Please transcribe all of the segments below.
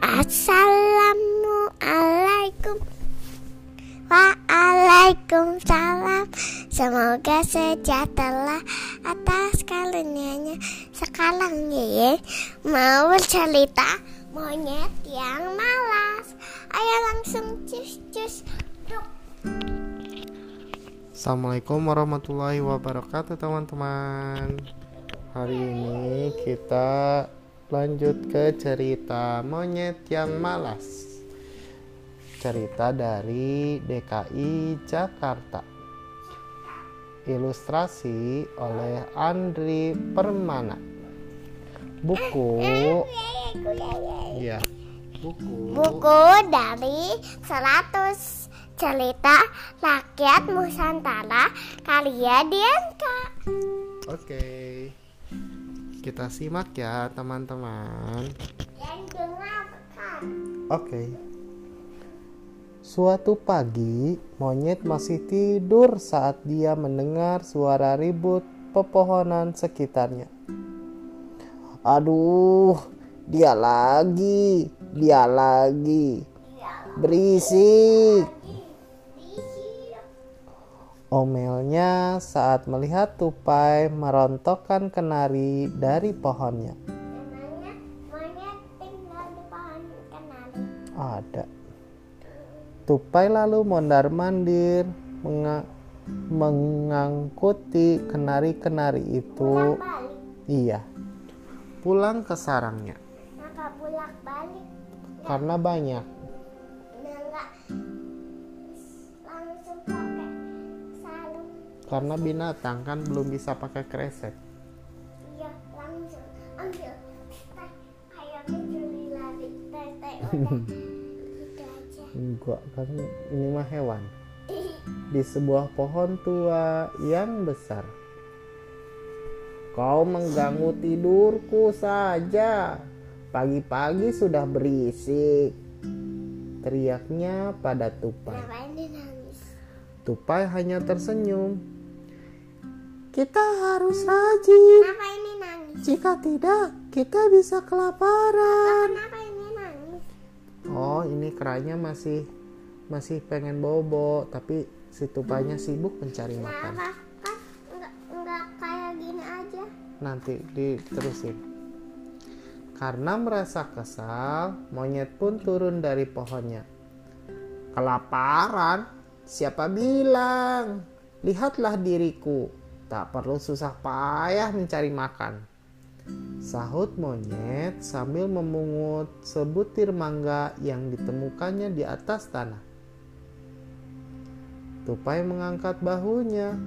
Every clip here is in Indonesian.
Assalamualaikum. Waalaikumsalam. Semoga sejahtera atas kalunianya Sekarang Yeye mau bercerita monyet yang malas. Ayo langsung cus cus. Duk. Assalamualaikum warahmatullahi wabarakatuh teman-teman. Hari ini kita lanjut ke cerita monyet yang malas. Cerita dari DKI Jakarta. Ilustrasi oleh Andri Permana. Buku Ya, buku Buku dari 100 cerita rakyat Nusantara karya Dianka. Oke Kita simak ya teman-teman Oke. Suatu pagi, monyet masih tidur saat dia mendengar suara ribut pepohonan sekitarnya. Aduh, dia lagi, dia lagi. Berisik. Omelnya saat melihat tupai merontokkan kenari dari pohonnya. Namanya monyet tinggal di pohon kenari Ada. Tupai lalu mondar-mandir menga- mengangkuti kenari-kenari itu. Pulang balik Iya. Pulang ke sarangnya Maka pulang balik karena banyak. Karena binatang kan belum bisa pakai kresek. Iya langsung ambil teh ayamnya juli lari teh teh udah gitu aja Enggak, kan ini mah hewan. Di sebuah pohon tua yang besar. Kau mengganggu tidurku saja. Pagi-pagi sudah berisik. Teriaknya pada tupai. Tupai hanya tersenyum. Kita harus rajin. Kenapa ini nangis Jika tidak, kita bisa kelaparan. Kenapa ini nangis Oh, ini keranya masih masih pengen bobo, tapi si tupainya sibuk mencari makan. Kenapa kan enggak enggak kayak gini aja Nanti diterusin. Karena merasa kesal, monyet pun turun dari pohonnya. Kelaparan? Siapa bilang? Lihatlah diriku. Tak perlu susah payah mencari makan. Sahut monyet sambil memungut sebutir mangga yang ditemukannya di atas tanah. Tupai mengangkat bahunya.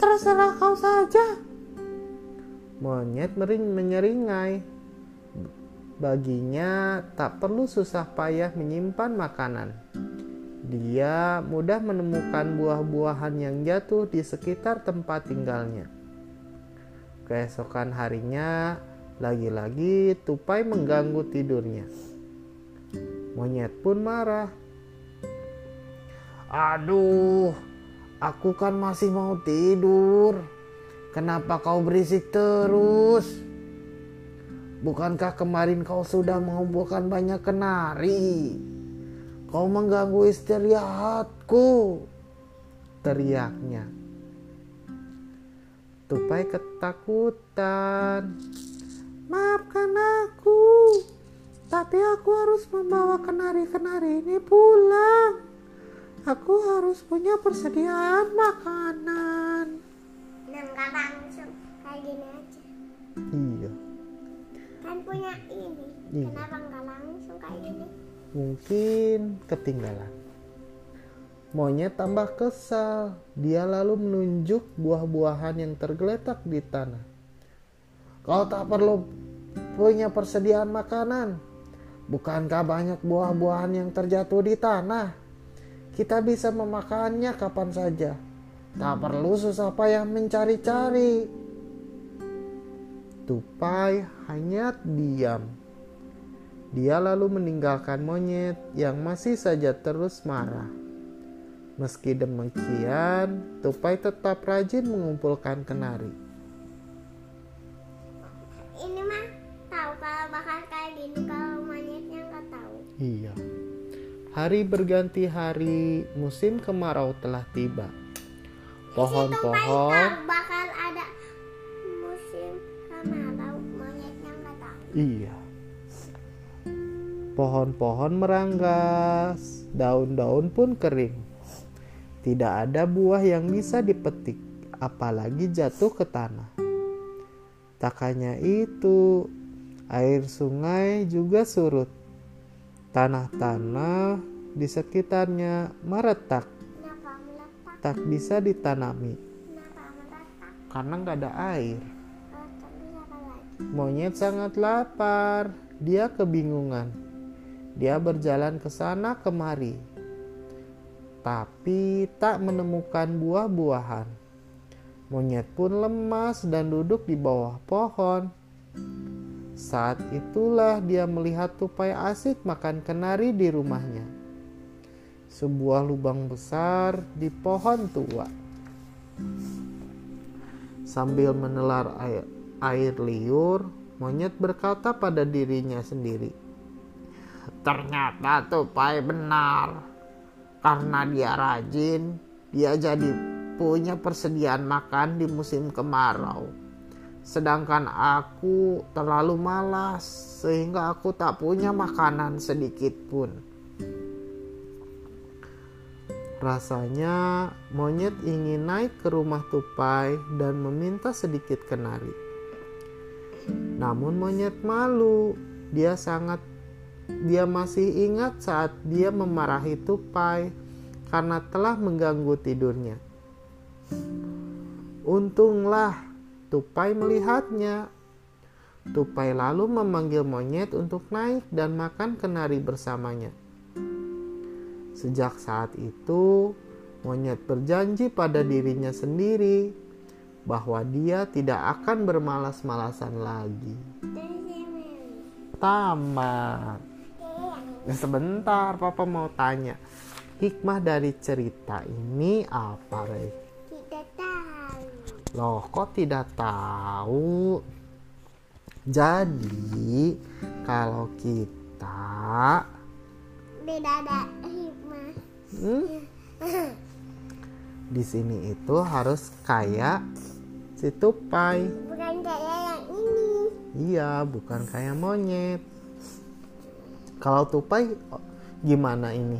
Terserah kau saja. Monyet mering menyeringai. Baginya tak perlu susah payah menyimpan makanan. Dia mudah menemukan buah-buahan yang jatuh di sekitar tempat tinggalnya. Keesokan harinya, lagi-lagi tupai mengganggu tidurnya. Monyet pun marah. Aduh, aku kan masih mau tidur. Kenapa kau berisik terus? Bukankah kemarin kau sudah mengumpulkan banyak kenari? Kau mengganggu istirahatku. Teriaknya. Tupai ketakutan. Maafkan aku. Tapi aku harus membawa kenari-kenari ini pulang. Aku harus punya persediaan makanan. Mungkin ketinggalan. Monyet tambah kesal. Dia lalu menunjuk buah-buahan yang tergeletak di tanah. Kau tak perlu punya persediaan makanan. Bukankah banyak buah-buahan yang terjatuh di tanah? Kita bisa memakannya kapan saja. Tak perlu susah payah mencari-cari. Tupai hanya diam. Dia lalu meninggalkan monyet yang masih saja terus marah. Meski demikian, Tupai tetap rajin mengumpulkan kenari. Ini mah tahu kalau bakal kayak gini kalau Hari berganti hari, musim kemarau telah tiba. Pohon-pohon bakal ada musim kemarau monyetnya nggak tahu. Iya. Pohon-pohon meranggas, daun-daun pun kering. Tidak ada buah yang bisa dipetik, apalagi jatuh ke tanah. Tak hanya itu, air sungai juga surut. Tanah-tanah di sekitarnya meretak, tak bisa ditanami karena nggak ada air. Monyet sangat lapar. Dia kebingungan. Dia berjalan ke sana kemari, tapi tak menemukan buah-buahan. Monyet pun lemas dan duduk di bawah pohon. Saat itulah dia melihat tupai asik makan kenari di rumahnya. Sebuah lubang besar di pohon tua. Sambil menelar air, air liur, monyet berkata pada dirinya sendiri, "Ternyata tupai benar. Karena dia rajin, dia jadi punya persediaan makan di musim kemarau. Sedangkan aku terlalu malas sehingga aku tak punya makanan sedikit pun." Rasanya monyet ingin naik ke rumah tupai dan meminta sedikit kenari. Namun monyet malu. Dia sangat dia masih ingat saat dia memarahi tupai karena telah mengganggu tidurnya. Untunglah tupai melihatnya. Tupai lalu memanggil monyet untuk naik dan makan kenari bersamanya. Sejak saat itu, monyet berjanji pada dirinya sendiri bahwa dia tidak akan bermalas-malasan lagi. Tamat. Ya, sebentar, Papa mau tanya. Hikmah dari cerita ini apa, Rey? Tidak tahu. Loh, kok tidak tahu? Jadi, kalau kita Tidak ada hikmah. hmm, di sini itu harus kayak si tupai. Bukan kayak yang ini. Iya, bukan kayak monyet. Kalau tupai gimana ini?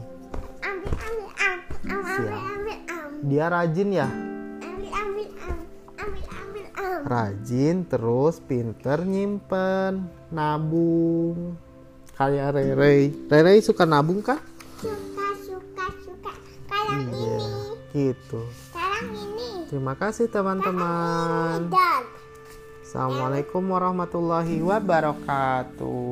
Ambil, ambil, am. Am, ambil, ambil, am. Dia rajin ya? Ambil, ambil, am. Ambil, ambil, am. Rajin terus pinter nyimpen, nabung. Kayak Rere. Rere suka nabung kan? Suka, suka, suka. Kayak Iya, ini. gitu. Sekarang ini. Terima kasih teman-teman. Assalamualaikum warahmatullahi wabarakatuh.